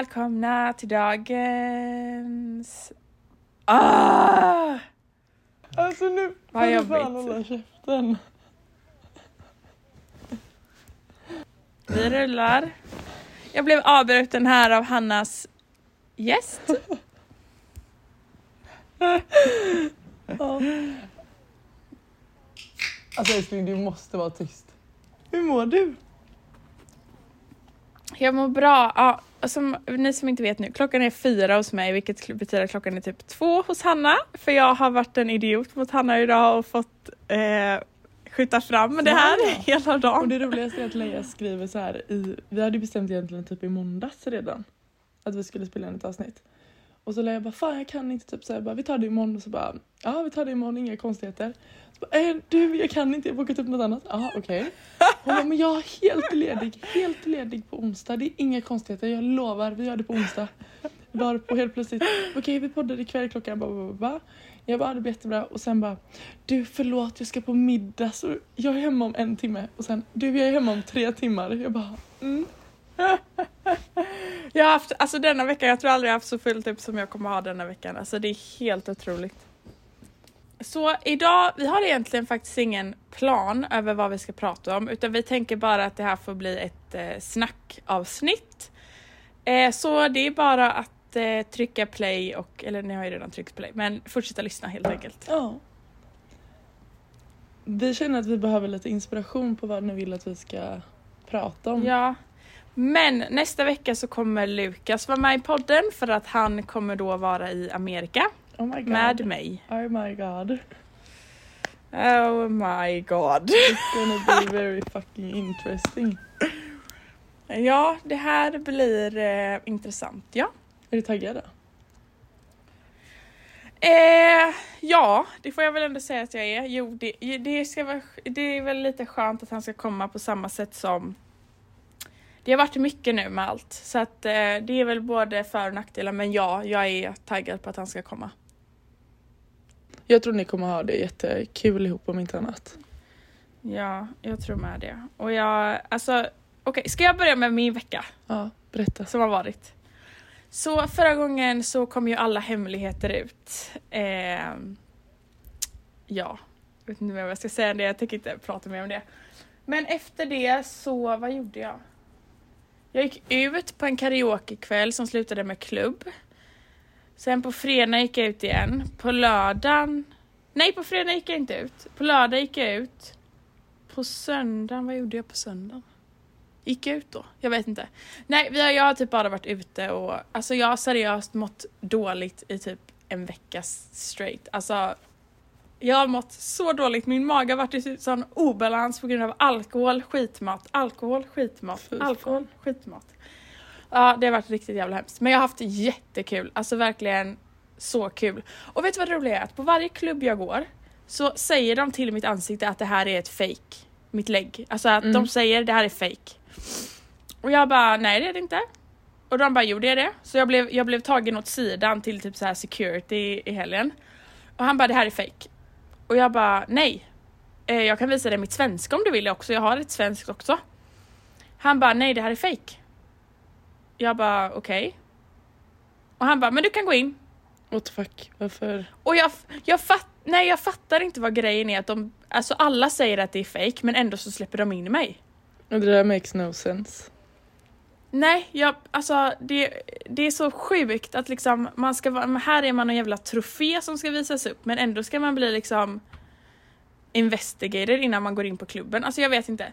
välkomna till dagens... Ah! Alltså nu får du fan hålla käften. Vi rullar. Jag blev avbruten här av Hannas gäst. Ja. Alltså älskling du måste vara tyst. Hur mår du? Jag mår bra. Ja, som ni som inte vet nu, klockan är fyra hos mig vilket betyder att klockan är typ två hos Hanna. För jag har varit en idiot mot Hanna idag och fått eh, skjuta fram det här Ja. hela Och dagen. det roligaste är att Leia skriver så här i, vi hade bestämt egentligen typ i måndags redan att vi skulle spela in ett avsnitt. Och så Leia bara fan jag kan inte typ så här, bara, vi tar det imorgon och så bara ja vi tar det imorgon inga konstigheter. Äh, du jag kan inte jag har bokat upp något annat. Ja okej. Hon bara men jag är helt ledig, helt ledig på onsdag det är inga konstigheter jag lovar vi gör det på onsdag. Var på helt plötsligt okej vi poddar ikväll klockan bara, bara, bara. Jag bara det blir jättebra och sen bara du förlåt jag ska på middag så jag är hemma om en timme och sen du jag är hemma om tre timmar. Jag bara mm. Jag har haft, alltså denna veckan, jag tror aldrig jag haft så fullt upp som jag kommer ha denna veckan. Alltså det är helt otroligt. Så idag, vi har egentligen faktiskt ingen plan över vad vi ska prata om utan vi tänker bara att det här får bli ett eh, snackavsnitt. Eh, så det är bara att eh, trycka play och, eller ni har ju redan tryckt play, men fortsätta lyssna helt enkelt. Ja. Vi känner att vi behöver lite inspiration på vad ni vill att vi ska prata om. Ja. Men nästa vecka så kommer Lukas vara med i podden för att han kommer då vara i Amerika Oh my god. med mig. Oh my god. Oh my god. It's gonna be very fucking interesting. Ja, det här blir eh, intressant. Ja. Är du taggad då? Eh, ja, det får jag väl ändå säga att jag är. Jo, det, det, ska vara, det är väl lite skönt att han ska komma på samma sätt som det har varit mycket nu med allt. Så att eh, det är väl både för och nackdelar. Men ja, jag är taggad på att han ska komma. Jag tror ni kommer ha det jättekul ihop om inte annat. Ja, jag tror med det. Och jag, alltså, okej, ska jag börja med min vecka? Ja, berätta. som har varit. Så förra gången så kom ju alla hemligheter ut. Ehm, ja, jag vet inte mer vad jag ska säga det, jag tänker inte prata mer om det. Men efter det så, vad gjorde jag? Jag gick ut på en karaokekväll som slutade med klubb. Sen på fredag gick jag ut igen. På lördagen... Nej, på fredag gick jag inte ut. På lördag gick jag ut. På söndagen, vad gjorde jag på söndagen? Gick jag ut då? Jag vet inte. Nej, vi har, jag har typ bara varit ute och alltså jag har seriöst mått dåligt i typ en vecka straight. Alltså, jag har mått så dåligt. Min mage har varit i typ sån obalans på grund av alkohol, skitmat, alkohol, skitmat, alkohol, skitmat. Ja, det har varit riktigt jävla hemskt. Men jag har haft jättekul. Alltså verkligen så kul. Och vet du vad det roliga är? Att på varje klubb jag går så säger de till mitt ansikte att det här är ett fake. Mitt lägg. Alltså att Mm. de säger det här är fake. Och jag bara, nej det är det inte. Och de bara, jo det är det. Så jag blev, jag blev tagen åt sidan till typ så här security i, i helgen. Och han bara, det här är fake. Och jag bara, nej. Eh, jag kan visa dig mitt svenska om du vill också, jag har ett svenskt också. Han bara, nej det här är fake. Jag bara, okej. Och han bara, men du kan gå in. What the fuck? Varför? Och jag, jag, fatt, nej, jag fattar inte vad grejen är att de, alltså alla säger att det är fake men ändå så släpper de in mig. Det där makes no sense. Nej, jag, alltså det, det är så sjukt att liksom man ska vara, här är man en jävla trofé som ska visas upp men ändå ska man bli liksom investigated innan man går in på klubben. Alltså jag vet inte.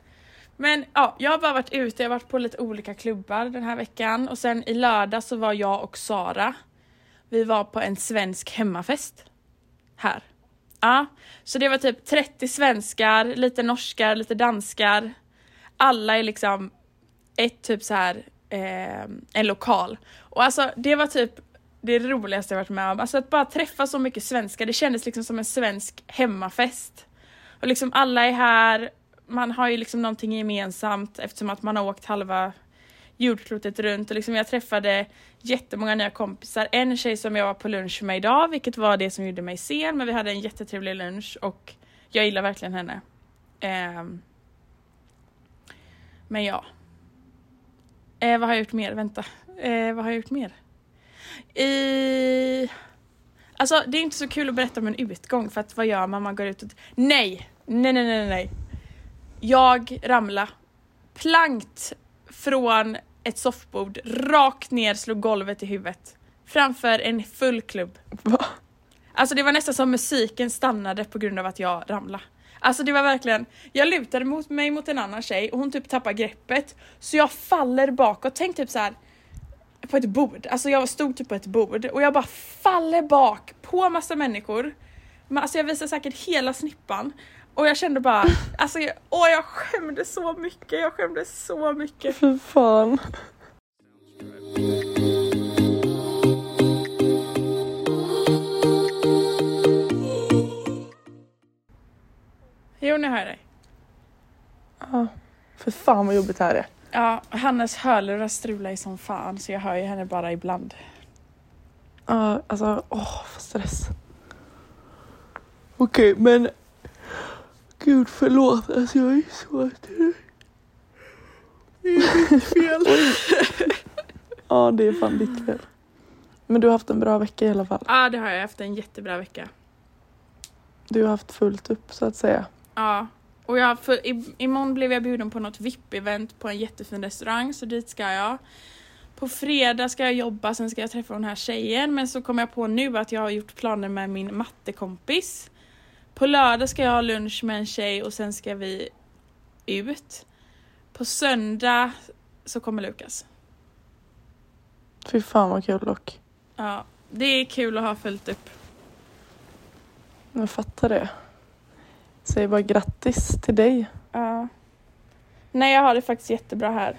Men ja, jag har bara varit ute, jag har varit på lite olika klubbar den här veckan och sen i lördag så var jag och Sara, vi var på en svensk hemmafest. Här. Ja, så det var typ 30 svenskar, lite norskar, lite danskar. Alla är liksom ett typ så här eh, en lokal. Och alltså det var typ det roligaste jag varit med om. Alltså att bara träffa så mycket svenskar, det kändes liksom som en svensk hemmafest. Och liksom alla är här, man har ju liksom någonting gemensamt eftersom att man har åkt halva jordklotet runt och liksom jag träffade jättemånga nya kompisar. En tjej som jag var på lunch med idag, vilket var det som gjorde mig sen, men vi hade en jättetrevlig lunch och jag gillar verkligen henne. Um, men ja. Eh, vad har jag gjort mer? Vänta. Eh, vad har jag gjort mer? I... Alltså det är inte så kul att berätta om en utgång för att vad gör man? Man går ut och... Nej! Nej, nej, nej, nej. Jag ramla plankt från ett soffbord, rakt ner, slog golvet i huvudet. Framför en full klubb. Va? Alltså det var nästan som musiken stannade på grund av att jag ramlade. Alltså det var verkligen, jag lutade mot mig mot en annan tjej och hon typ tappar greppet. Så jag faller bakåt, tänk typ så här på ett bord, alltså jag stod typ på ett bord och jag bara faller bak på massa människor. Alltså jag visar säkert hela snippan och jag kände bara, alltså jag, åh jag skämdes så mycket, jag skämdes så mycket. Fy fan. Jo nu hör jag dig. Ja. För fan vad jobbigt det här är. Ja, Hannes hörlurar strular ju som fan så jag hör ju henne bara ibland. Ja, alltså åh, för stress. Okej, men gud förlåt, alltså jag är så trött. Det är mitt fel. Ja, det är fan ditt fel. Men du har haft en bra vecka i alla fall. Ja det har jag haft en jättebra vecka. Du har haft fullt upp så att säga. Ja, och jag, för, i, imorgon blev jag bjuden på något VIP-event på en jättefin restaurang så dit ska jag. På fredag ska jag jobba, sen ska jag träffa den här tjejen men så kom jag på nu att jag har gjort planer med min mattekompis. På lördag ska jag ha lunch med en tjej och sen ska vi ut. På söndag så kommer Lukas. Fy fan vad kul dock. Ja, det är kul att ha fullt upp. Jag fattar det. Säg bara grattis till dig. Ja. Nej, jag har det faktiskt jättebra här.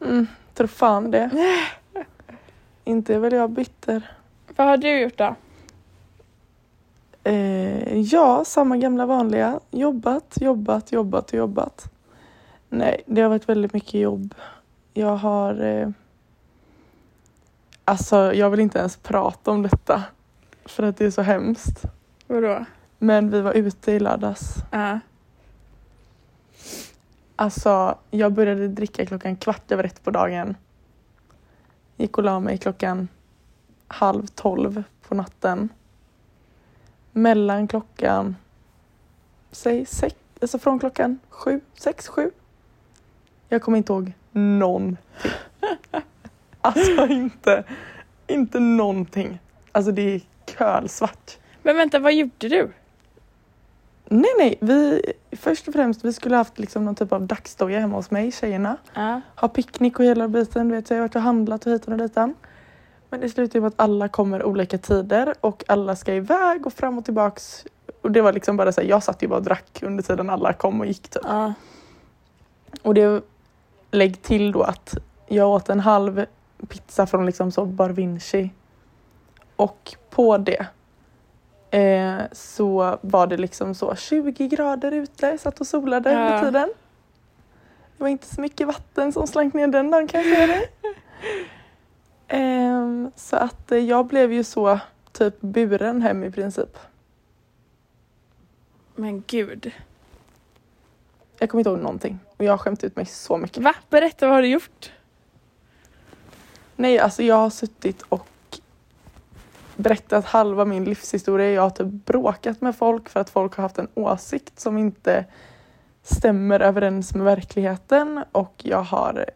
Mm, tror fan det. Inte är väl jag bitter. Vad har du gjort då? Eh, ja, samma gamla vanliga. Jobbat, jobbat, jobbat och jobbat. Nej, det har varit väldigt mycket jobb. Jag har... Eh, alltså, jag vill inte ens prata om detta. För att det är så hemskt. Vadå? Men vi var ute i lördags. Ja. Alltså, jag började dricka klockan kvart över ett på dagen. Gick och la mig klockan halv tolv på natten. Mellan klockan, säg sex, alltså från klockan sju, sex, sju. Jag kommer inte ihåg någonting. Alltså inte, inte någonting. Alltså det är kölsvart. Men vänta, vad gjorde du? Nej, nej, vi först och främst vi skulle haft liksom någon typ av dagsdoja hemma hos mig, tjejerna. Ja. Ha picknick och hela biten, du vet, jag har varit och handlat och hit och ditan. Men det slutar ju med att alla kommer olika tider och alla ska iväg och fram och tillbaks. Och det var liksom bara så här, jag satt ju bara och drack under tiden alla kom och gick typ. Ja. Och det lägg till då att jag åt en halv pizza från liksom så Bar Vinci. Och på det eh, så var det liksom så 20 grader ute, jag satt och solade Ja. under tiden. Det var inte så mycket vatten som slank ner den dagen kan jag säga dig. Ehm, så att eh, jag blev ju så typ buren hem i princip. Men gud. Jag kommer inte ihåg någonting och jag har skämt ut mig så mycket. Va? Berätta, vad har du gjort? Nej, alltså jag har suttit och berättat halva min livshistoria. Jag har typ bråkat med folk för att folk har haft en åsikt som inte stämmer överens med verkligheten och jag har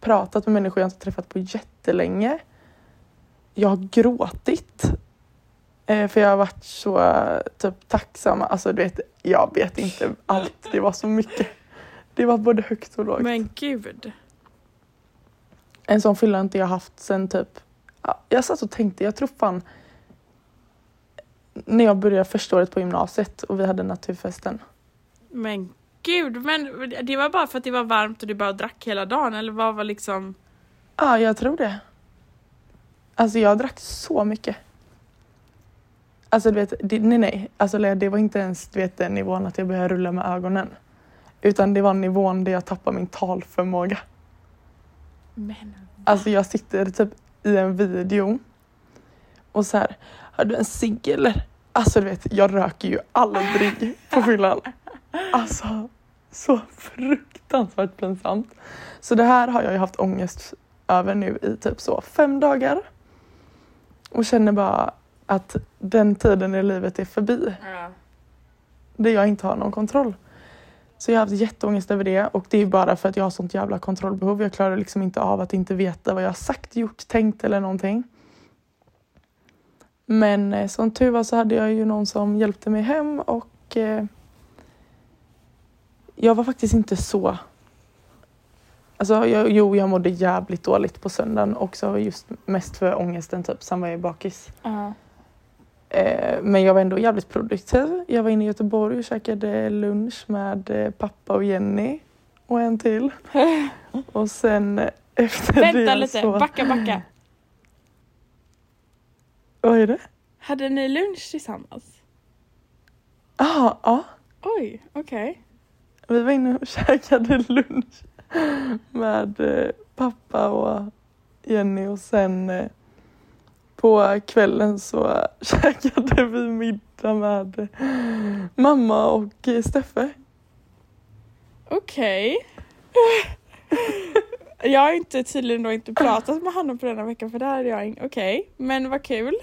pratat med människor jag inte träffat på jättelänge. Jag har gråtit eh, för jag har varit så typ tacksam. Alltså du vet, jag vet inte allt. Det var så mycket. Det var både högt och lågt. Men gud. En sån fylla har inte jag haft sen typ... ja, Jag satt och tänkte, jag tror fan... När jag började första året på gymnasiet och vi hade naturfesten. Men gud, men det var bara för att det var varmt och du bara drack hela dagen eller vad var liksom? Ja, jag tror det. Alltså jag drack så mycket. Alltså du vet, det, nej nej. Alltså det var inte ens du vet, den nivån att jag började rulla med ögonen. Utan det var nivån där jag tappade min talförmåga. Men Alltså jag sitter typ i en video och så här, har du en cigg eller? Alltså du vet, jag röker ju aldrig på fyllan. Alltså, så fruktansvärt pinsamt. Så det här har jag ju haft ångest över nu i typ så fem dagar. Och känner bara att den tiden i livet är förbi. Ja. Där jag inte har någon kontroll. Så jag har haft jätteångest över det och det är bara för att jag har sånt jävla kontrollbehov. Jag klarar liksom inte av att inte veta vad jag har sagt, gjort, tänkt eller någonting. Men eh, som tur var så hade jag ju någon som hjälpte mig hem och eh, jag var faktiskt inte så... Alltså, jag, jo, jag mådde jävligt dåligt på söndagen också just mest för ångesten typ. Sen var jag bakis. Ja. Eh, men jag var ändå jävligt produktiv. Jag var inne i Göteborg och käkade lunch med eh, pappa och Jenny och en till. och sen eh, efter det Vänta lite, så... backa backa. Vad är det? Hade ni lunch tillsammans? Ah, ja, Oj, okej vi var inne och käkade lunch med eh, pappa och Jenny och sen eh, på kvällen så käkade vi middag med eh, mamma och Steffe. Okej. jag har inte tydligen då inte pratat med honom på denna veckan för det här är jag Okej, Okej, men vad kul.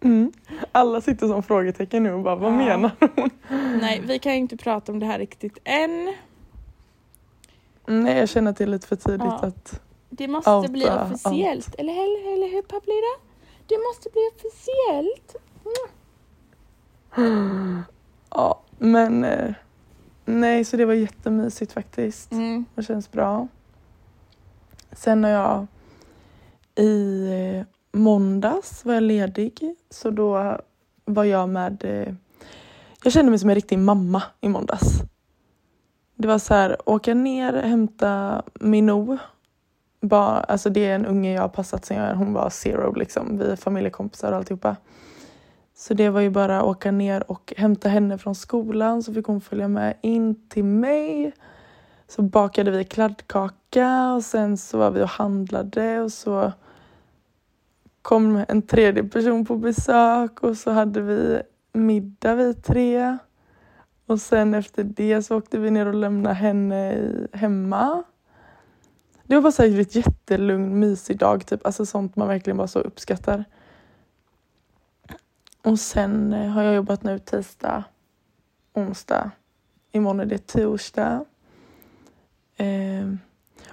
Mm. Alla sitter som frågetecken nu och bara, vad Ja. menar hon? Nej, vi kan ju inte prata om det här riktigt än. Nej, jag känner att det är lite för tidigt Ja. att... Det måste Outa bli officiellt. Eller, eller, eller hur Pablida? Det måste bli officiellt. Ja, men... eh, Nej, så det var jättemysigt faktiskt. Mm. Det känns bra. Sen har jag i eh, måndags var jag ledig så då var jag med... Eh, jag kände mig som en riktig mamma i måndags. Det var så här, åka ner, hämta Minou. Bara, alltså det är en unge jag har passat sen jag, hon var zero liksom. Vi är familjekompisar och alltihopa. Så det var ju bara att åka ner och hämta henne från skolan så fick hon följa med in till mig. Så bakade vi kladdkaka och sen så var vi och handlade och så kom en tredje person på besök och så hade vi middag vi tre. Och sen efter det så åkte vi ner och lämnade henne i, hemma. Det var bara så ett jättelugn, mysig dag, typ. Alltså sånt man verkligen bara så uppskattar. Och sen eh, har jag jobbat nu tisdag, onsdag. Imorgon är det torsdag. Eh,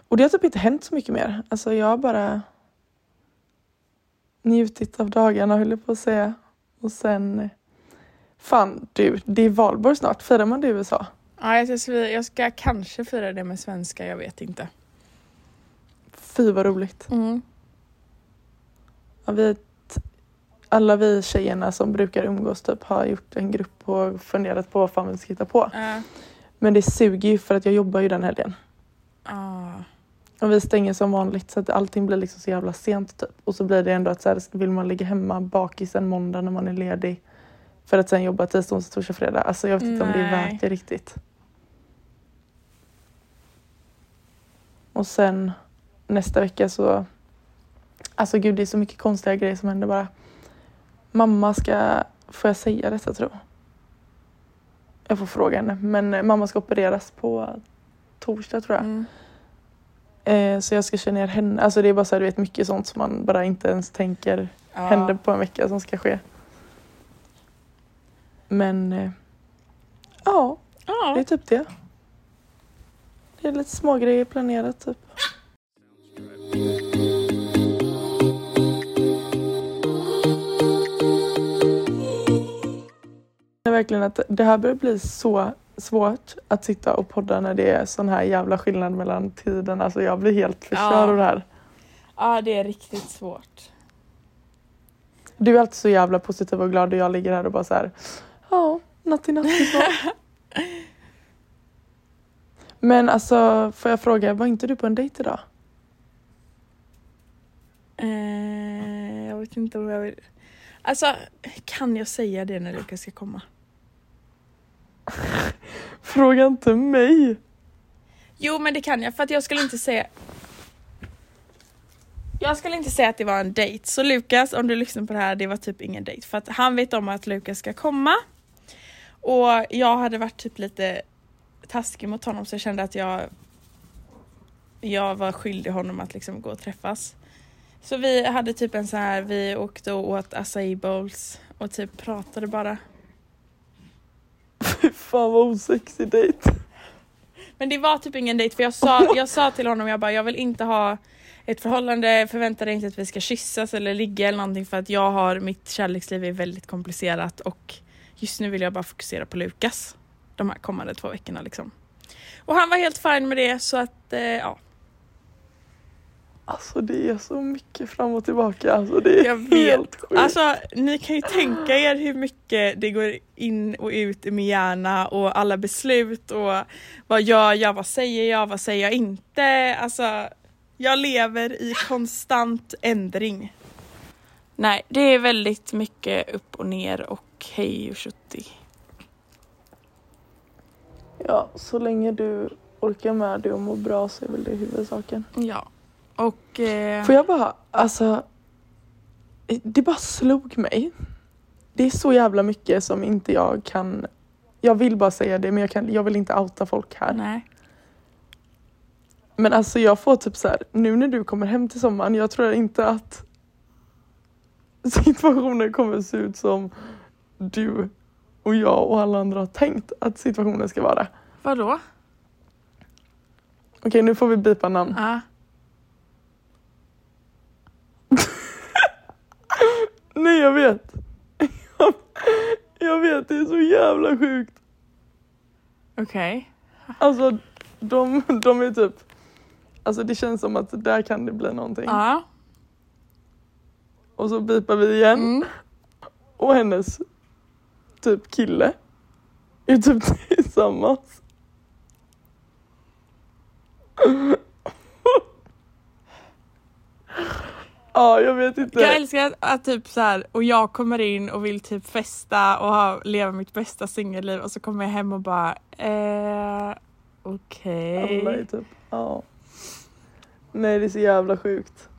och det har typ inte hänt så mycket mer. Alltså jag har bara njutit av dagarna höll jag på att säga. Och sen, fan du, det är valborg snart. Firar man det i USA? Ja, jag ska, jag ska kanske fira det med svenska, jag vet inte. Fy vad roligt. Mm. Ja, vi, alla vi tjejerna som brukar umgås typ har gjort en grupp och funderat på vad fan vi ska hitta på. Ja. Men det suger ju för att jag jobbar ju den helgen. Ah. Och vi stänger som vanligt så att allting blir liksom så jävla sent typ. Och så blir det ändå att så här, vill man ligga hemma bakis en måndag när man är ledig för att sen jobba tisdag, onsdag, torsdag, fredag. Alltså jag vet inte om det är Nej. värt det riktigt. Och sen nästa vecka så... Alltså gud det är så mycket konstiga grejer som händer bara. Mamma ska... Får jag säga detta tror jag? Jag får fråga henne. Men mamma ska opereras på torsdag tror jag. Mm. Eh, så jag ska köra ner henne. Alltså det är bara så här, du vet mycket sånt som man bara inte ens tänker Ja. händer på en vecka som ska ske. Men eh, ja, det är Ja. typ det. Det är lite små grejer planerat typ. Är verkligen att det här börjar bli så svårt att sitta och podda när det är sån här jävla skillnad mellan tiden. Alltså jag blir helt förstörd Ja. av det här. ja, det är riktigt svårt. Du är alltid så jävla positiv och glad och jag ligger här och bara så här. Ja, natti natti snart. Men alltså, får jag fråga, var inte du på en dejt idag? Eh, jag vet inte om jag vill... Alltså, kan jag säga det när Lukas ska komma? Fråga inte mig. Jo, men det kan jag för att jag skulle inte säga... Jag skulle inte säga att det var en dejt. Så Lukas, om du lyssnar på det här, det var typ ingen dejt. För att han vet om att Lukas ska komma. Och jag hade varit typ lite taskig mot honom så jag kände att jag jag var skyldig honom att liksom gå och träffas. Så vi hade typ en så här, vi åkte och åt acai bowls och typ pratade bara. Fy fan vad osexig dejt. Men det var typ ingen dejt för jag sa, jag sa till honom, jag bara jag vill inte ha ett förhållande, förvänta dig inte att vi ska kyssas eller ligga eller någonting för att jag har, mitt kärleksliv är väldigt komplicerat och just nu vill jag bara fokusera på Lukas. De här kommande två veckorna liksom. Och han var helt fin med det så att eh, ja. Alltså det är så mycket fram och tillbaka. Alltså det är Jag vet. helt sjukt. Alltså ni kan ju tänka er hur mycket det går in och ut i min hjärna och alla beslut och vad gör jag, vad säger jag, vad säger jag inte. Alltså jag lever i konstant ändring. Nej, det är väldigt mycket upp och ner och hej och tjotti. Ja, så länge du orkar med det och mår bra så är väl det huvudsaken. Ja. Och... Eh, Får jag bara, alltså. Det bara slog mig. Det är så jävla mycket som inte jag kan. Jag vill bara säga det men jag, kan, jag vill inte outa folk här. nej. Men alltså jag får typ så här, nu när du kommer hem till sommaren, jag tror inte att situationen kommer se ut som du och jag och alla andra har tänkt att situationen ska vara. Vadå? Okej, nu får vi bipa namn. Ja. Nej, jag vet. Jag, jag vet, det är så jävla sjukt. Okej. Alltså, de, de är typ... Alltså det känns som att där kan det bli någonting. Ja. Och så bipar vi igen. Mm. Och hennes typ kille är typ tillsammans. Ja, jag vet inte. Jag älskar att, typ så här och jag kommer in och vill typ festa och ha, leva mitt bästa singelliv och så kommer jag hem och bara eh, okej. Alla är typ, ja. Nej, det är så jävla sjukt.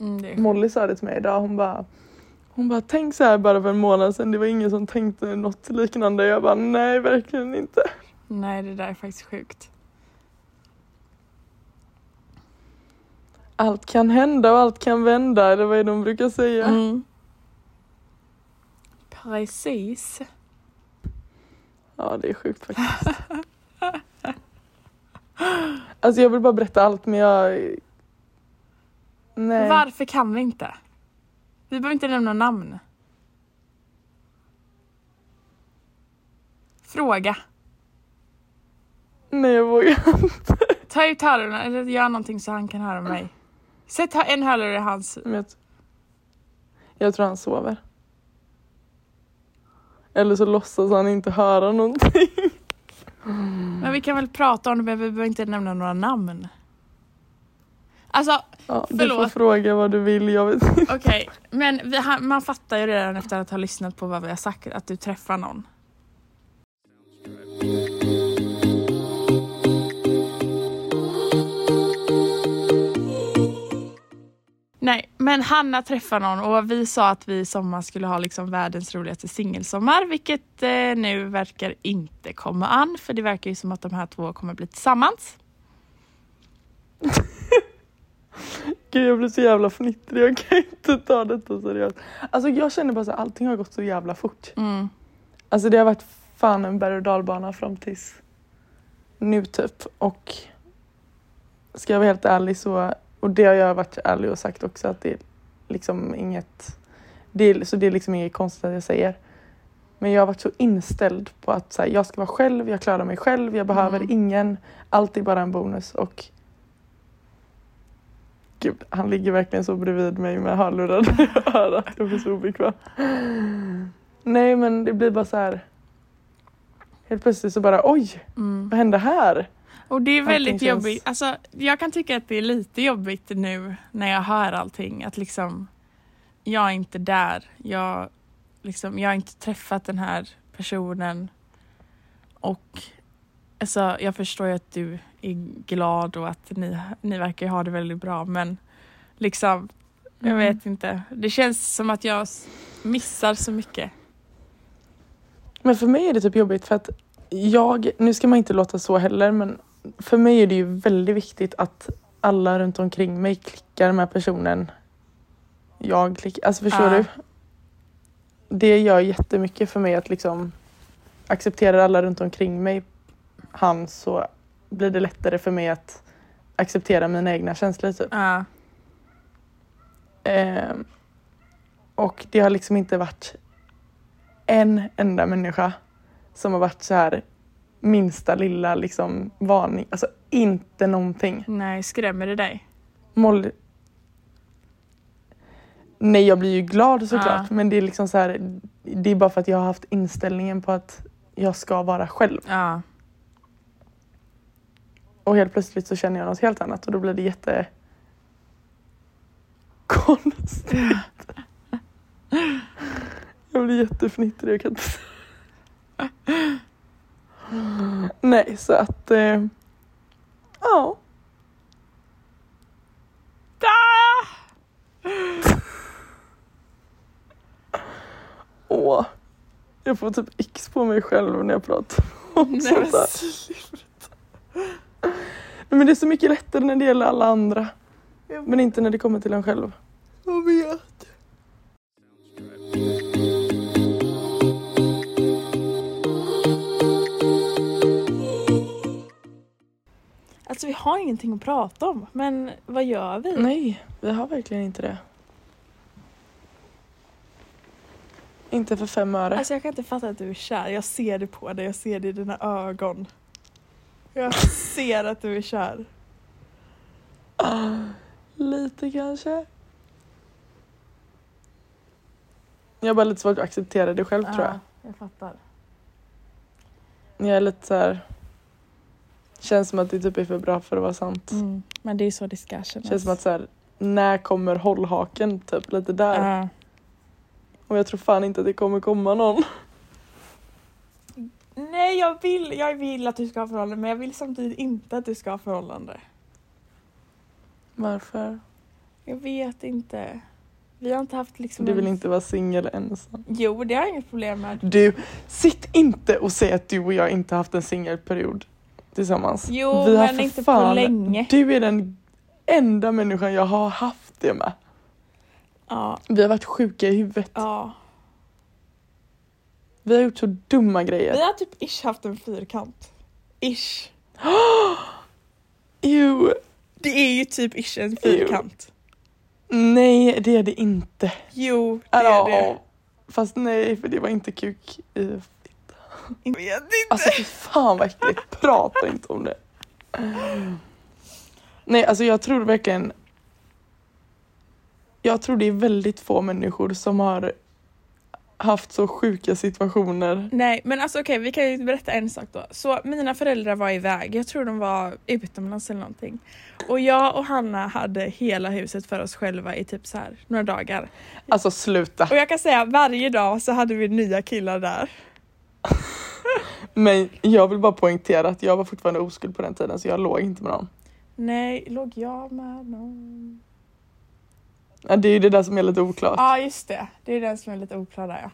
Mm, är Molly sa det till mig idag, hon bara hon bara, tänk så här bara för en månad sedan, det var ingen som tänkte något liknande. Jag bara, nej verkligen inte. Nej det där är faktiskt sjukt. Allt kan hända och allt kan vända, eller vad är det de brukar säga? Mm. Precis. Ja, det är sjukt faktiskt. alltså jag vill bara berätta allt men jag... Nej. Varför kan vi inte? Vi behöver inte nämna namn. Fråga. Nej jag vågar inte. Ta ut hörlurarna eller gör någonting så han kan höra mig. Sätt en hörlur i hans... Jag, jag tror han sover. Eller så låtsas han inte höra någonting. Men vi kan väl prata om det men vi behöver inte nämna några namn. Alltså Ja, du får Förlåt. fråga vad du vill, jag vet inte. okej, men vi, man fattar ju redan efter att ha lyssnat på vad vi har sagt att du träffar någon. Nej, men Hanna träffar någon och vi sa att vi i sommar skulle ha liksom världens roligaste singelsommar, vilket eh, nu verkar inte komma an, för det verkar ju som att de här två kommer bli tillsammans. Gud jag blir så jävla fnittrig, jag kan inte ta detta seriöst. Alltså jag känner bara så här, allting har gått så jävla fort. Mm. Alltså det har varit fan en berg och dalbana fram tills nu typ. Och ska jag vara helt ärlig så, och det har jag varit ärlig och sagt också att det är liksom inget, det är, så det är liksom inget konstigt att jag säger. Men jag har varit så inställd på att så här, jag ska vara själv, jag klarar mig själv, jag behöver Mm. ingen, allt är bara en bonus och Gud, han ligger verkligen så bredvid mig med hörlurar i örat. Jag blir så obekväm. Nej men det blir bara så här. Helt plötsligt så bara oj, Mm. vad hände här? Och det är väldigt Allting känns- jobbigt. Alltså, jag kan tycka att det är lite jobbigt nu när jag hör allting. Att liksom, jag är inte där. Jag, liksom, jag har inte träffat den här personen. Och alltså, jag förstår ju att du är glad och att ni, ni verkar ha det väldigt bra. Men liksom, jag Mm. vet inte. Det känns som att jag missar så mycket. Men för mig är det typ jobbigt för att jag, nu ska man inte låta så heller men för mig är det ju väldigt viktigt att alla runt omkring mig klickar med personen jag klickar. Alltså förstår Ja. du? Det gör jättemycket för mig att liksom acceptera alla runt omkring mig han så blir det lättare för mig att acceptera mina egna känslor typ. Ja. Ehm, och det har liksom inte varit en enda människa som har varit så här minsta lilla liksom varning. Alltså inte någonting. Nej, skrämmer det dig? Molly... Nej, jag blir ju glad såklart. Ja. Men det är liksom så här. Det är bara för att jag har haft inställningen på att jag ska vara själv. Ja. Och helt plötsligt så känner jag något helt annat och då blir det jätte konstigt. Jag blir jättefnittrig, jag kan inte Nej, så att... Eh, ja. Ah! Åh. Jag får typ x på mig själv när jag pratar om Nej, sånt men där. Men det är så mycket lättare när det gäller alla andra. Men inte när det kommer till en själv. Har ingenting att prata om, men vad gör vi? Nej, vi har verkligen inte det. Inte för fem öre. Alltså jag kan inte fatta att du är kär. Jag ser det på dig, jag ser det i dina ögon. Jag ser att du är kär. Ah, lite kanske. Jag har bara lite svårt att acceptera det själv tror jag. jag fattar. Jag är lite så här. Känns som att det typ är för bra för att vara sant. Mm. Men det är så det ska kännas. Känns som att så här. När kommer hållhaken? Typ lite där. Ja. Och jag tror fan inte att det kommer komma någon. Nej, jag vill, jag vill att du ska ha förhållande men jag vill samtidigt inte att du ska ha förhållande. Varför? Jag vet inte. Vi har inte haft liksom... Du vill en- inte vara singel ensam. Jo, det har jag inget problem med. Du, sitt inte och säg att du och jag inte haft en singelperiod tillsammans. Jo, Vi har men inte på fan- länge. Du är den enda människan jag har haft det med. Ja, Vi har varit sjuka i huvudet. ja. Vi har gjort så dumma Vi grejer. har typ ish haft en fyrkant. Ish. Jo, Det är ju typ ish en fyrkant. nej det är det inte. Jo, det Ja, är det. Fast nej, för det var inte kuk i... Jag vet inte. Alltså fy fan vad äckligt, prata inte om det. Nej, alltså jag tror verkligen... Jag tror det är väldigt få människor som har haft så sjuka situationer. Nej men alltså okej vi kan ju berätta en sak då. Så mina föräldrar var iväg, jag tror de var utomlands eller någonting. Och jag och Hanna hade hela huset för oss själva i typ så här några dagar. Alltså sluta. Och jag kan säga varje dag så hade vi nya killar där. Men jag vill bara poängtera att jag var fortfarande oskuld på den tiden så jag låg inte med någon. Nej, låg jag med någon? Ja, det är ju det där som är lite oklart. Ja just det, det är den som är lite oklar där ja.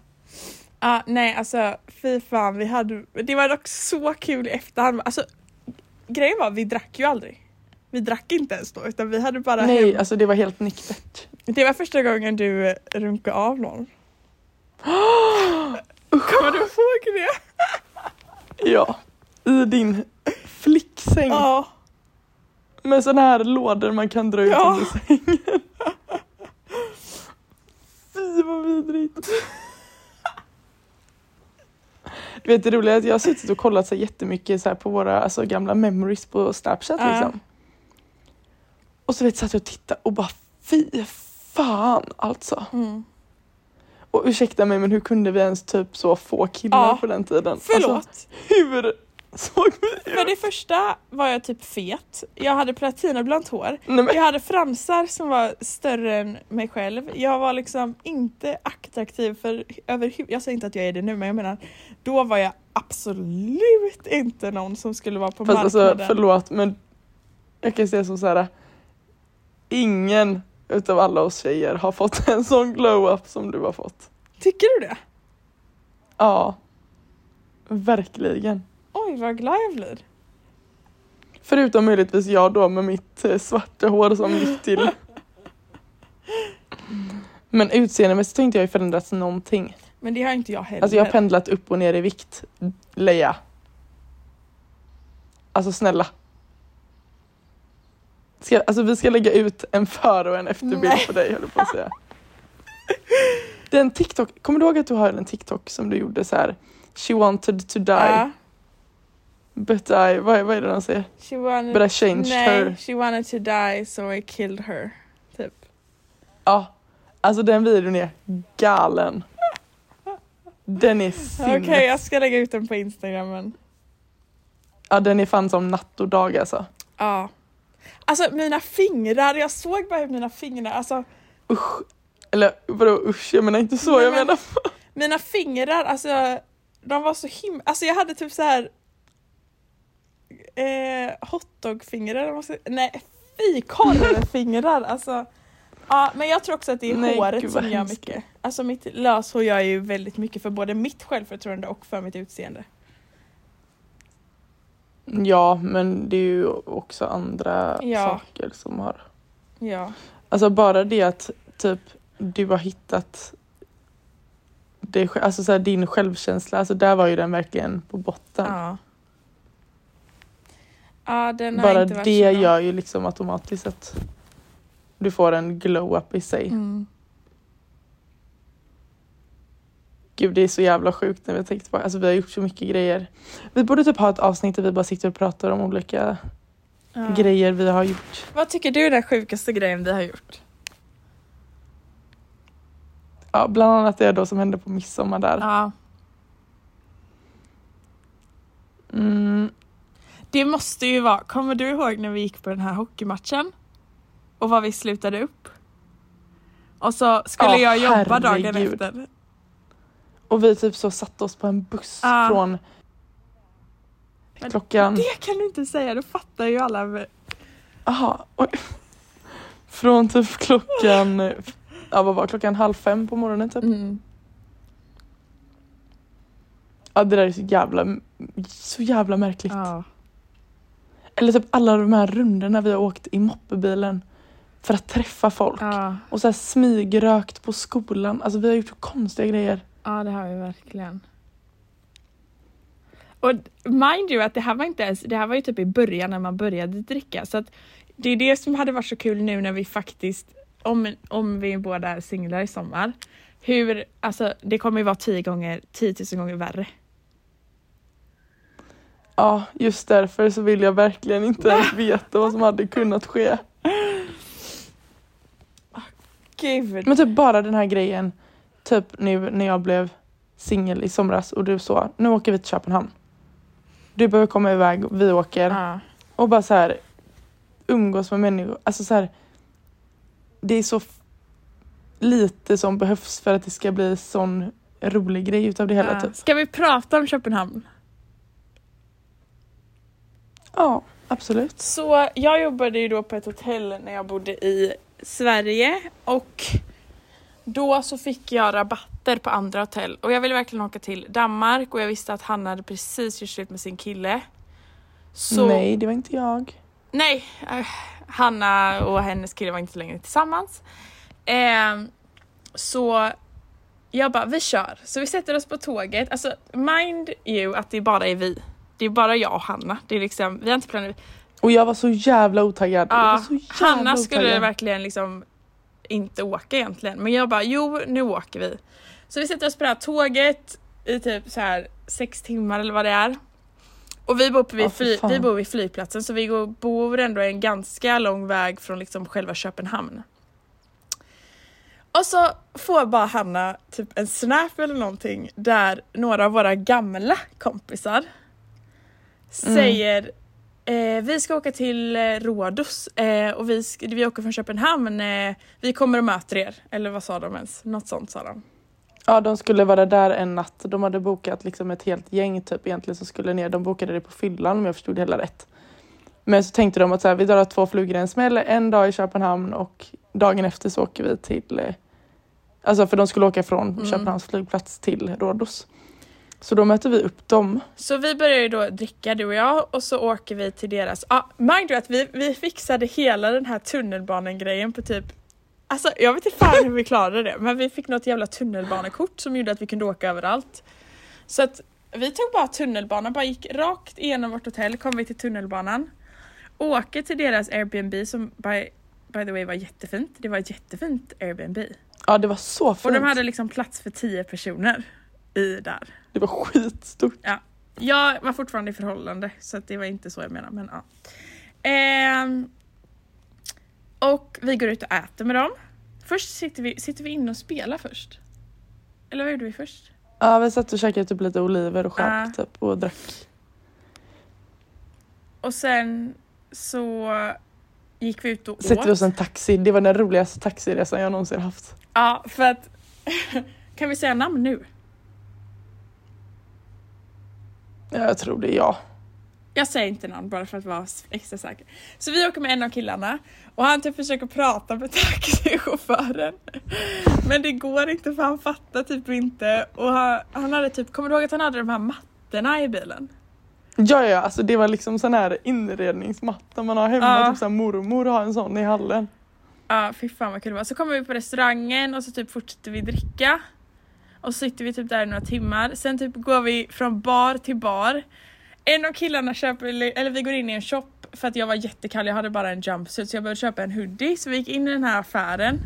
Ah, nej alltså fy fan vi hade, det var dock så kul i efterhand. Alltså grejen var vi drack ju aldrig. Vi drack inte ens då utan vi hade bara Nej, hem. alltså det var helt nyktert. Det var första gången du eh, runkade av någon. Kommer du ihåg det? Ja, i din flicksäng Ja. med såna här lådor man kan dra ut Ja. under sängen. Fy vad vidrigt. Du vet det roliga är att jag har suttit och kollat så jättemycket så här på våra alltså, gamla memories på Snapchat Ja. liksom. Och så vet satt jag och tittade och bara fy fan alltså. Mm. Och ursäkta mig men hur kunde vi ens typ så få killar Ja. på den tiden? Förlåt. Alltså, hur såg vi För ut? det första var jag typ fet. Jag hade platinablont hår. Nej, men, Jag hade fransar som var större än mig själv. Jag var liksom inte attraktiv för överhuvud... Jag säger inte att jag är det nu men jag menar då var jag absolut inte någon som skulle vara på fast alltså marknaden. förlåt men jag kan säga som så här. Ingen utav alla oss tjejer har fått en sån glow-up som du har fått. Tycker du det? Ja. Verkligen. Oj vad glad jag blir. Förutom möjligtvis jag då med mitt eh, svarta hår som gick till. Men utseendemässigt har inte jag förändrats någonting. Men det har inte jag heller. Alltså jag har pendlat upp och ner i vikt. Leia. Alltså snälla. Ska, alltså vi ska lägga ut en före och en efterbild Nej. på dig höll på att säga. Den TikTok, kommer du ihåg att du har en TikTok som du gjorde så här? She wanted to die Ja. but I, vad, vad är det de säger? She wanted, But I changed nej, her. she wanted to die so I killed her. Typ. Ja, alltså den videon är galen. Den är Okej, sinnes. jag ska lägga ut den på instagrammen. Ja den är fan som natt och dag alltså. Ja. Alltså mina fingrar, jag såg bara hur mina fingrar, alltså Usch. Eller vadå usch, jag menar inte så, Nej, jag men- menar mina fingrar, alltså de var så himla, alltså jag hade typ så här eh, hotdogfingrar, nej fy korvfingrar alltså. Ja men jag tror också att det är Nej, håret gud, som gör hemskt. mycket. Alltså mitt löshår gör ju väldigt mycket för både mitt självförtroende och för mitt utseende. Ja, men det är ju också andra Ja. saker som har... Ja. Alltså bara det att typ du har hittat det, alltså så här, din självkänsla, alltså där var ju den verkligen på botten. Ja. Ja bara det gör ju liksom automatiskt att du får en glow-up i sig. Mm. Gud det är så jävla sjukt när vi tänker tillbaka. Alltså vi har gjort så mycket grejer. Vi borde typ ha ett avsnitt där vi bara sitter och pratar om olika Ja. grejer vi har gjort. Vad tycker du är den sjukaste grejen vi har gjort? Ja, bland annat det då som hände på midsommar där. Ja. Mm, Det måste ju vara, kommer du ihåg när vi gick på den här hockeymatchen? Och vad vi slutade upp? Och så skulle Ja, jag jobba dagen herregud. efter. Och vi typ så satte oss på en buss Ja. från Men klockan... Det kan du inte säga, då fattar ju alla. Aha, oj. Från typ klockan... Ja vad var klockan halv fem på morgonen typ. Mm. Ja det där är så jävla, så jävla märkligt. Ja. Eller typ alla de här rundorna vi har åkt i moppebilen för att träffa folk. Ja. Och så här smygrökt på skolan. Alltså vi har gjort så konstiga grejer. Ja, det har vi verkligen. Och mind you att det här var inte ens, det här var ju typ i början när man började dricka så att det är det som hade varit så kul nu när vi faktiskt, om, om vi båda är singlar i sommar, hur, alltså det kommer ju vara tio gånger, 10 000 gånger värre. Ja, just därför så vill jag verkligen inte ens veta vad som hade kunnat ske. Gud. Men typ bara den här grejen, typ nu när jag blev singel i somras och du så, nu åker vi till Köpenhamn. Du behöver komma iväg, vi åker. Ja. Och bara så här umgås med människor. Alltså så här, det är så lite som behövs för att det ska bli sån rolig grej utav det hela Ja. typ. Ska vi prata om Köpenhamn? Ja, absolut. Så jag jobbade ju då på ett hotell när jag bodde i Sverige och då så fick jag rabatter på andra hotell och jag ville verkligen åka till Danmark och jag visste att han hade precis gjort slut med sin kille. Så, Nej, det var inte jag. Nej, eh, Hanna och hennes kille var inte längre tillsammans. Ehm, så jag bara, vi kör. Så vi sätter oss på tåget. Alltså mind you att det bara är vi. Det är bara jag och Hanna. Det är liksom, vi har inte planerat. Och jag var så jävla otaggad. Ja, så jävla Hanna skulle otaggad. verkligen liksom inte åka egentligen. Men jag bara, jo nu åker vi. Så vi sätter oss på det här tåget i typ så här sex timmar eller vad det är. Och vi bor, på vid, fly, vi bor vid flygplatsen så vi går, bor ändå en ganska lång väg från liksom själva Köpenhamn. Och så får bara Hanna typ en snap eller någonting där några av våra gamla kompisar säger eh, vi ska åka till eh, Rhodos eh, och vi, vi åker från Köpenhamn. Eh, vi kommer och möter er. Eller vad sa de ens? Något sånt sa de. Ja, de skulle vara där en natt. De hade bokat liksom ett helt gäng typ egentligen som skulle ner. De bokade det på fyllan om jag förstod det hela rätt. Men så tänkte de att så här, vi drar två flugor i en smäll. En dag i Köpenhamn och dagen efter så åker vi till... Eh, alltså för de skulle åka från Mm. Köpenhamns flygplats till Rhodos. Så då möter vi upp dem. Så vi börjar ju då dricka du och jag och så åker vi till deras, ja ah, mind you att vi, vi fixade hela den här tunnelbanan-grejen på typ Alltså jag vet inte fan hur vi klarade det men vi fick något jävla tunnelbanekort som gjorde att vi kunde åka överallt. Så att vi tog bara tunnelbanan, bara gick rakt igenom vårt hotell, kom vi till tunnelbanan. Åker till deras Airbnb som by, by the way var jättefint. Det var ett jättefint Airbnb. Ja det var så fint. Och de hade liksom plats för tio personer i där. Det var skitstort. Jag var fortfarande i förhållande så det var inte så jag menade men ja. Ehm, och vi går ut och äter med dem. Först sitter vi, sitter vi inne och spelar först. Eller vad gjorde vi först? Ja vi satt och käkade typ lite oliver och skärp Ja. typ och drack. Och sen så gick vi ut och Sätter vi åt. oss i en taxi. Det var den roligaste taxiresan jag någonsin haft. Ja för att kan vi säga namn nu? Ja, jag tror det är jag. Jag säger inte namn bara för att vara extra säker. Så vi åker med en av killarna och han typ försöker prata med taxichauffören. Men det går inte för han fattar typ inte. Och han, han hade typ, kommer du ihåg att han hade de här mattorna i bilen? Ja, ja, alltså det var liksom sån här inredningsmatta man har hemma. Ja. Typ så här mormor har en sån i hallen. Ja fy fan vad kul det var. Så kommer vi på restaurangen och så typ fortsätter vi dricka. Och så sitter vi typ där i några timmar. Sen typ går vi från bar till bar. En av killarna köper, eller vi går in i en shop för att jag var jättekall, jag hade bara en jumpsuit så jag behövde köpa en hoodie. Så vi gick in i den här affären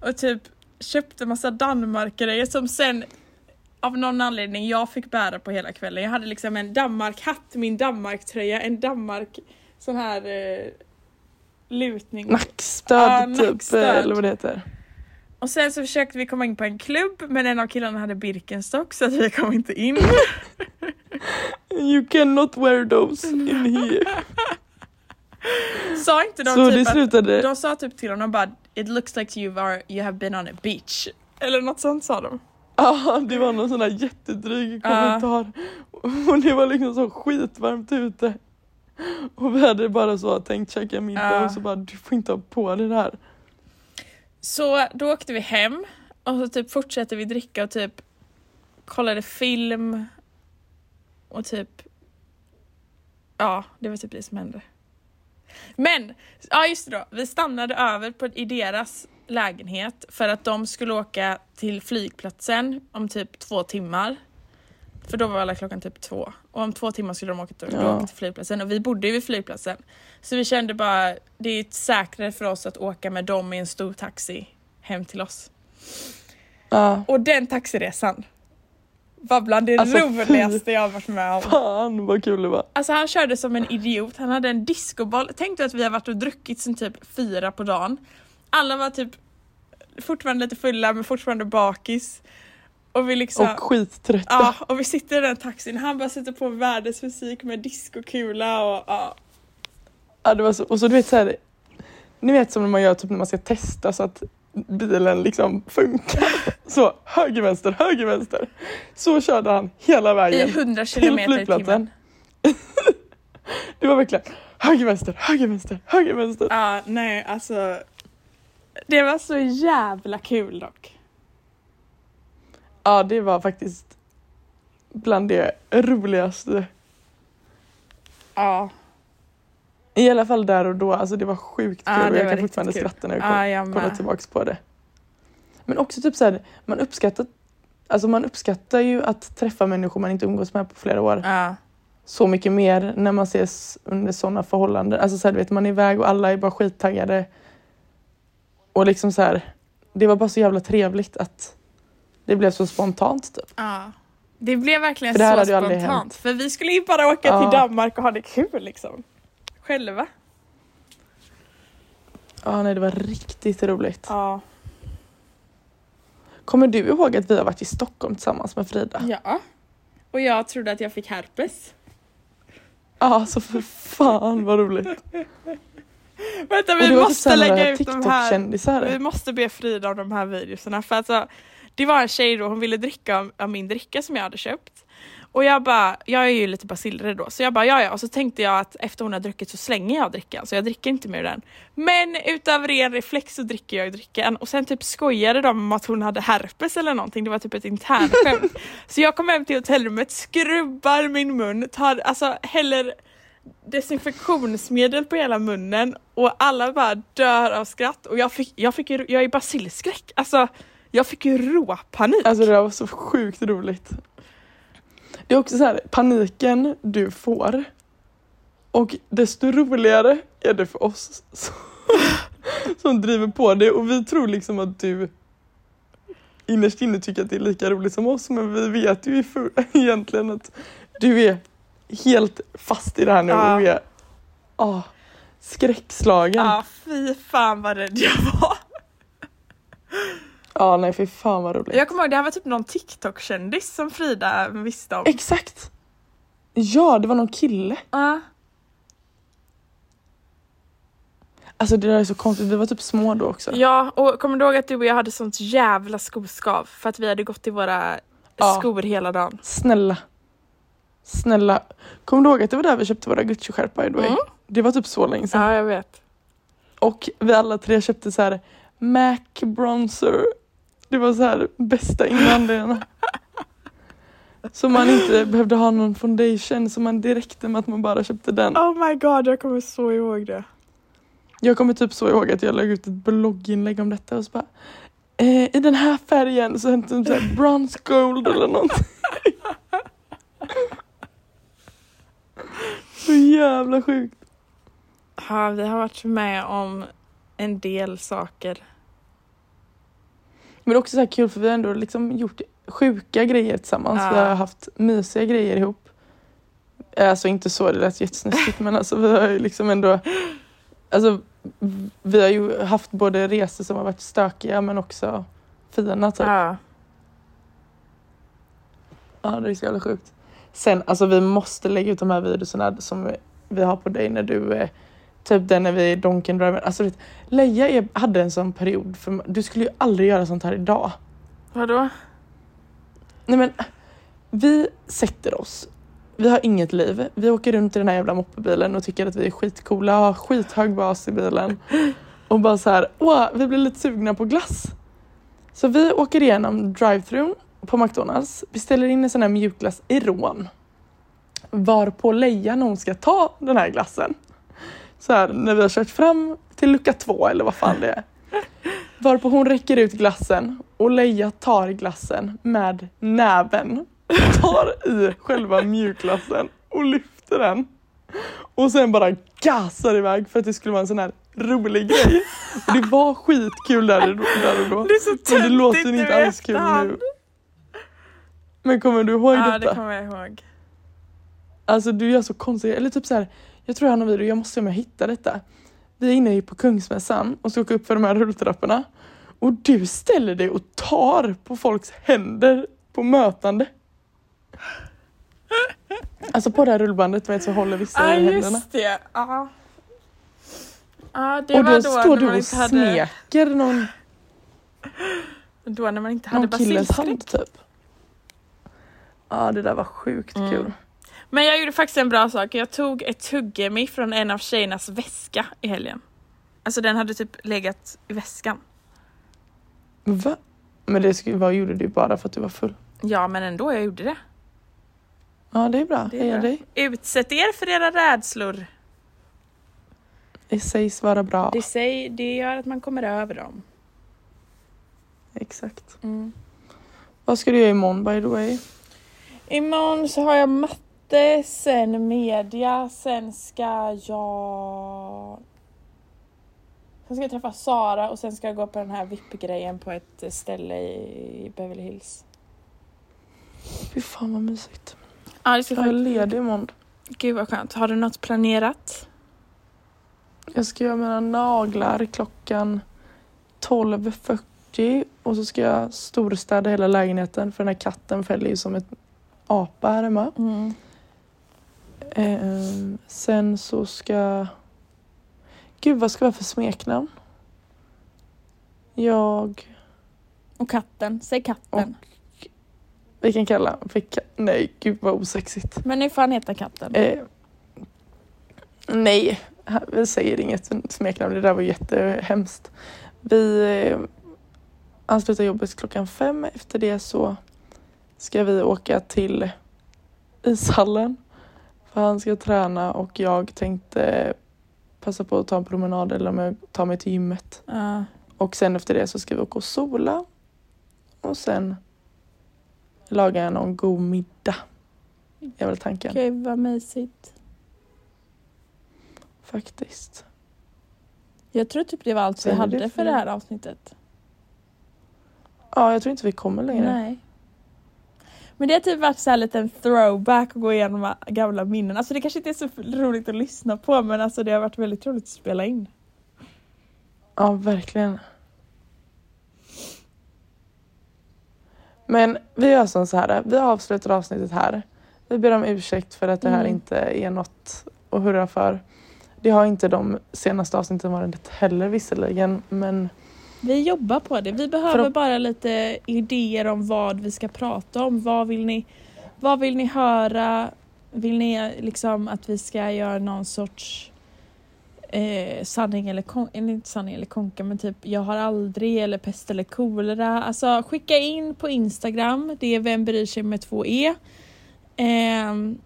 och typ köpte massa Danmark-grejer som sen av någon anledning jag fick bära på hela kvällen. Jag hade liksom en Danmark-hatt, min Danmark-tröja, en Danmark sån här eh, lutning. Nackstöd Ja, typ, nackstöd. eller vad det heter. Och sen så försökte vi komma in på en klubb men en av killarna hade Birkenstock så att vi kom inte in. You cannot wear those in here. Sa inte de Så det typ att, slutade... de sa typ till honom bara It looks like you, are, you have been on a beach. Eller något sånt sa de. Ja, det var någon sån där jättedryg kommentar. Och det var liksom så skitvarmt ute. Och vi hade bara så tänkt käka middag Ja. och så bara du får inte ha på dig det här. Så då åkte vi hem och så typ fortsatte vi dricka och typ kollade film och typ ja, det var typ det som hände. Men, ja just det då, vi stannade över på, i deras lägenhet för att de skulle åka till flygplatsen om typ två timmar. För då var alla klockan typ två. Och om två timmar skulle de åka till, Ja. åka till flygplatsen och vi bodde ju vid flygplatsen. Så vi kände bara, det är säkrare för oss att åka med dem i en stor taxi hem till oss. Ja, Och den taxiresan var bland det Alltså, roligaste jag varit med om. fan vad kul det var. Alltså han körde som en idiot, han hade en discoboll. Tänk dig att vi har varit och druckit sen typ fyra på dagen. Alla var typ fortfarande lite fulla men fortfarande bakis. Och vi liksom... Och skittrötta. Ja, och vi sitter i den taxin, han bara sätter på världens musik med discokula och ja. Ja, det var så, och så du vet så här, ni vet som när man gör typ när man ska testa så att bilen liksom funkar. Så höger vänster, höger vänster. Så körde han hela I vägen 100 till kilometer i timmen. Det var verkligen höger vänster, höger vänster, höger vänster. Ja, nej alltså. Det var så jävla kul dock. Ja, det var faktiskt bland det roligaste. Ja, I alla fall där och då, alltså det var sjukt Ja, kul och det jag kan fortfarande kul. skratta när jag ja kollar, jag kollar med. tillbaks på det. Men också typ så här, man uppskattar, alltså man uppskattar ju att träffa människor man inte umgås med på flera år. Ja, så mycket mer när man ses under sådana förhållanden. Alltså så här, du vet, man är iväg och alla är bara skittaggade. Och liksom så här, det var bara så jävla trevligt att det blev så spontant typ. ja. Det blev verkligen det så spontant. För vi skulle ju bara åka Ja. till Danmark och ha det kul liksom. Själva. Ja, nej, det var riktigt roligt. Ja. Kommer du ihåg att vi har varit i Stockholm tillsammans med Frida? Ja. Och jag trodde att jag fick herpes. Ja, alltså för fan vad roligt. Vänta vi typ måste lägga ut de här. Vi måste be Frida om de här videorna för alltså det var en tjej då, hon ville dricka av, min dricka som jag hade köpt. Och jag bara, jag är ju lite basilrädd då, så jag bara ja ja, och så tänkte jag att efter hon har druckit så slänger jag drickan, så jag dricker inte mer den. Men utav ren reflex så dricker jag drickan och sen typ skojade de om att hon hade herpes eller någonting, det var typ ett internskämt. så jag kom hem till hotellrummet, skrubbar min mun, tar, alltså häller desinfektionsmedel på hela munnen och alla bara dör av skratt och jag fick, jag fick jag är basilskräck, alltså jag fick ju råpanik. Alltså det där var så sjukt roligt. Det är också så här, paniken du får och desto roligare är det för oss som, som driver på det och vi tror liksom att du innerst inne tycker att det är lika roligt som oss men vi vet ju egentligen att du är helt fast i det här nu Ja. och är ah, skräckslagen. Ja. Ja fy fan vad rädd jag var. nej fy fan vad roligt. Jag kommer ihåg det här var typ någon TikTok-kändis som Frida visste om. Exakt! Ja, det var någon kille. Ja. Alltså det där är så konstigt, vi var typ små då också. Ja, och kommer du ihåg att du och jag hade sånt jävla skoskav för att vi hade gått i våra Ja. skor hela dagen? Snälla. Snälla. Kommer du ihåg att det var där vi köpte våra Gucci-skärpor by the? Mm. Det var typ så länge sedan. Ja, jag vet. Och vi alla tre köpte så här MAC bronzer. Det var så här bästa invandrarna. Så man inte behövde ha någon foundation så man räckte med att man bara köpte den. Oh my god, jag kommer så ihåg det. Jag kommer typ så ihåg att jag lade ut ett blogginlägg om detta och så bara eh, i den här färgen så hette det typ bronze gold eller något. så jävla sjukt. Ja, vi har varit med om en del saker. Men också så kul för vi har ändå liksom gjort sjuka grejer tillsammans. Ja. Vi har haft mysiga grejer ihop. Alltså inte så, det lät jättesnuskigt men alltså vi har ju liksom ändå Alltså vi har ju haft både resor som har varit stökiga men också fina typ. Ja. Ja det är så jävla sjukt. Sen alltså vi måste lägga ut de här videorna som vi- vi har på dig när du är Typ den när vi är Donken Driver. Alltså vet, Leia är, hade en sån period för du skulle ju aldrig göra sånt här idag. Vadå? Nej men vi sätter oss. Vi har inget liv. Vi åker runt i den här jävla moppebilen och tycker att vi är skitcoola, har skithög bas i bilen. Och bara så här, åh, vi blir lite sugna på glass. Så vi åker igenom drive-thrun på McDonalds, beställer in en sån här mjukglass i rån. Varpå Leia när hon ska ta den här glassen. Så här, när vi har kört fram till lucka två eller vad fan det är. Varpå hon räcker ut glassen och Leia tar glassen med näven. Tar i själva mjukglassen och lyfter den. Och sen bara gasar iväg för att det skulle vara en sån här rolig grej. Och det var skitkul där, där och då. Det är så Men det töntigt låter inte alls kul nu. Men kommer du ihåg Ja, det detta? kommer jag ihåg. Alltså du gör så konstiga, eller typ så här. Jag tror jag har någon video, jag måste se om jag hittar detta. Vi är inne på Kungsmässan och ska åka upp för de här rulltrapporna. Och du ställer dig och tar på folks händer på mötande. Alltså på det här rullbandet vet, så håller vissa Ja, i händerna. just det. Ja. Ja, det Och då då står du och hade, smeker någon, då när man inte hade någon killes hand typ. Ja det där var sjukt Mm. kul. Men jag gjorde faktiskt en bra sak. Jag tog ett tuggummi från en av tjejernas väska i helgen. Alltså den hade typ legat i väskan. Va? Men det vad gjorde du bara för att du var full? Ja men ändå, jag gjorde det. Ja det är bra, Det är heja bra. dig. Utsätt er för era rädslor. Det sägs vara bra. Det, säger, det gör att man kommer över dem. Exakt. Mm. Vad ska du göra imorgon by the way? Imorgon så har jag matte, sen media, sen ska jag... Sen ska jag träffa Sara och sen ska jag gå på den här VIP-grejen på ett ställe i Beverly Hills. Fy fan vad mysigt. Ja, det ska Jag är ledig imorgon. Gud vad skönt. Har du något planerat? Jag ska göra mina naglar klockan 12.40 och så ska jag storstäda hela lägenheten för den här katten fäller ju som ett apa här hemma. Mm. Ehm, sen så ska... Gud vad ska jag ha för smeknamn? Jag... Och katten, säg katten. Vi kan kalla vilka, Nej, gud vad osexigt. Men nu får han heta katten. Eh, nej, vi säger inget smeknamn. Det där var jättehemskt. Vi eh, anslutar jobbet klockan fem. Efter det så ska vi åka till ishallen. För han ska träna och jag tänkte passa på att ta en promenad eller tar mig till gymmet. Ja. Och sen efter det så ska vi åka och sola. Och sen laga någon god middag. är väl tanken. Gud vad mysigt. Faktiskt. Jag tror typ det var allt vi Sen hade det för det här avsnittet. Ja, jag tror inte vi kommer längre. Nej. Men det har typ varit så här liten throwback att gå igenom gamla minnen. Alltså det kanske inte är så roligt att lyssna på men alltså det har varit väldigt roligt att spela in. Ja, verkligen. Men vi gör som så här. Vi avslutar avsnittet här. Vi ber om ursäkt för att det här Mm. inte är något att hurra för. Det har inte de senaste avsnitten varit heller visserligen, men Vi jobbar på det. Vi behöver att- bara lite idéer om vad vi ska prata om. Vad vill ni, vad vill ni höra? Vill ni liksom att vi ska göra någon sorts eh, sanning eller kon- eller inte sanning eller konka men typ jag har aldrig eller pest eller kolera. Alltså skicka in på Instagram. Det är vem bryr sig med två e. Ehm,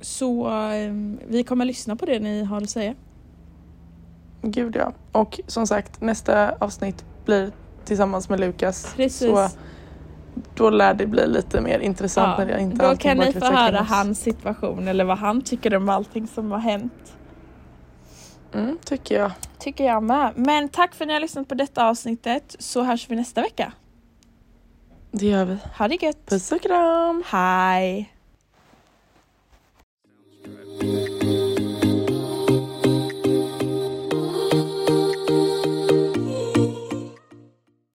så ehm, vi kommer lyssna på det ni har att säga. gud ja. Och som sagt, nästa avsnitt blir tillsammans med Lukas. Precis. Så då lär det bli lite mer intressant Ja, när jag inte då kan ni få höra hans situation eller vad han tycker om allting som har hänt. Mm, tycker jag. Tycker jag med. Men tack för att ni har lyssnat på detta avsnittet så hörs vi nästa vecka. Det gör vi. Ha det gött! Puss och kram! Hej!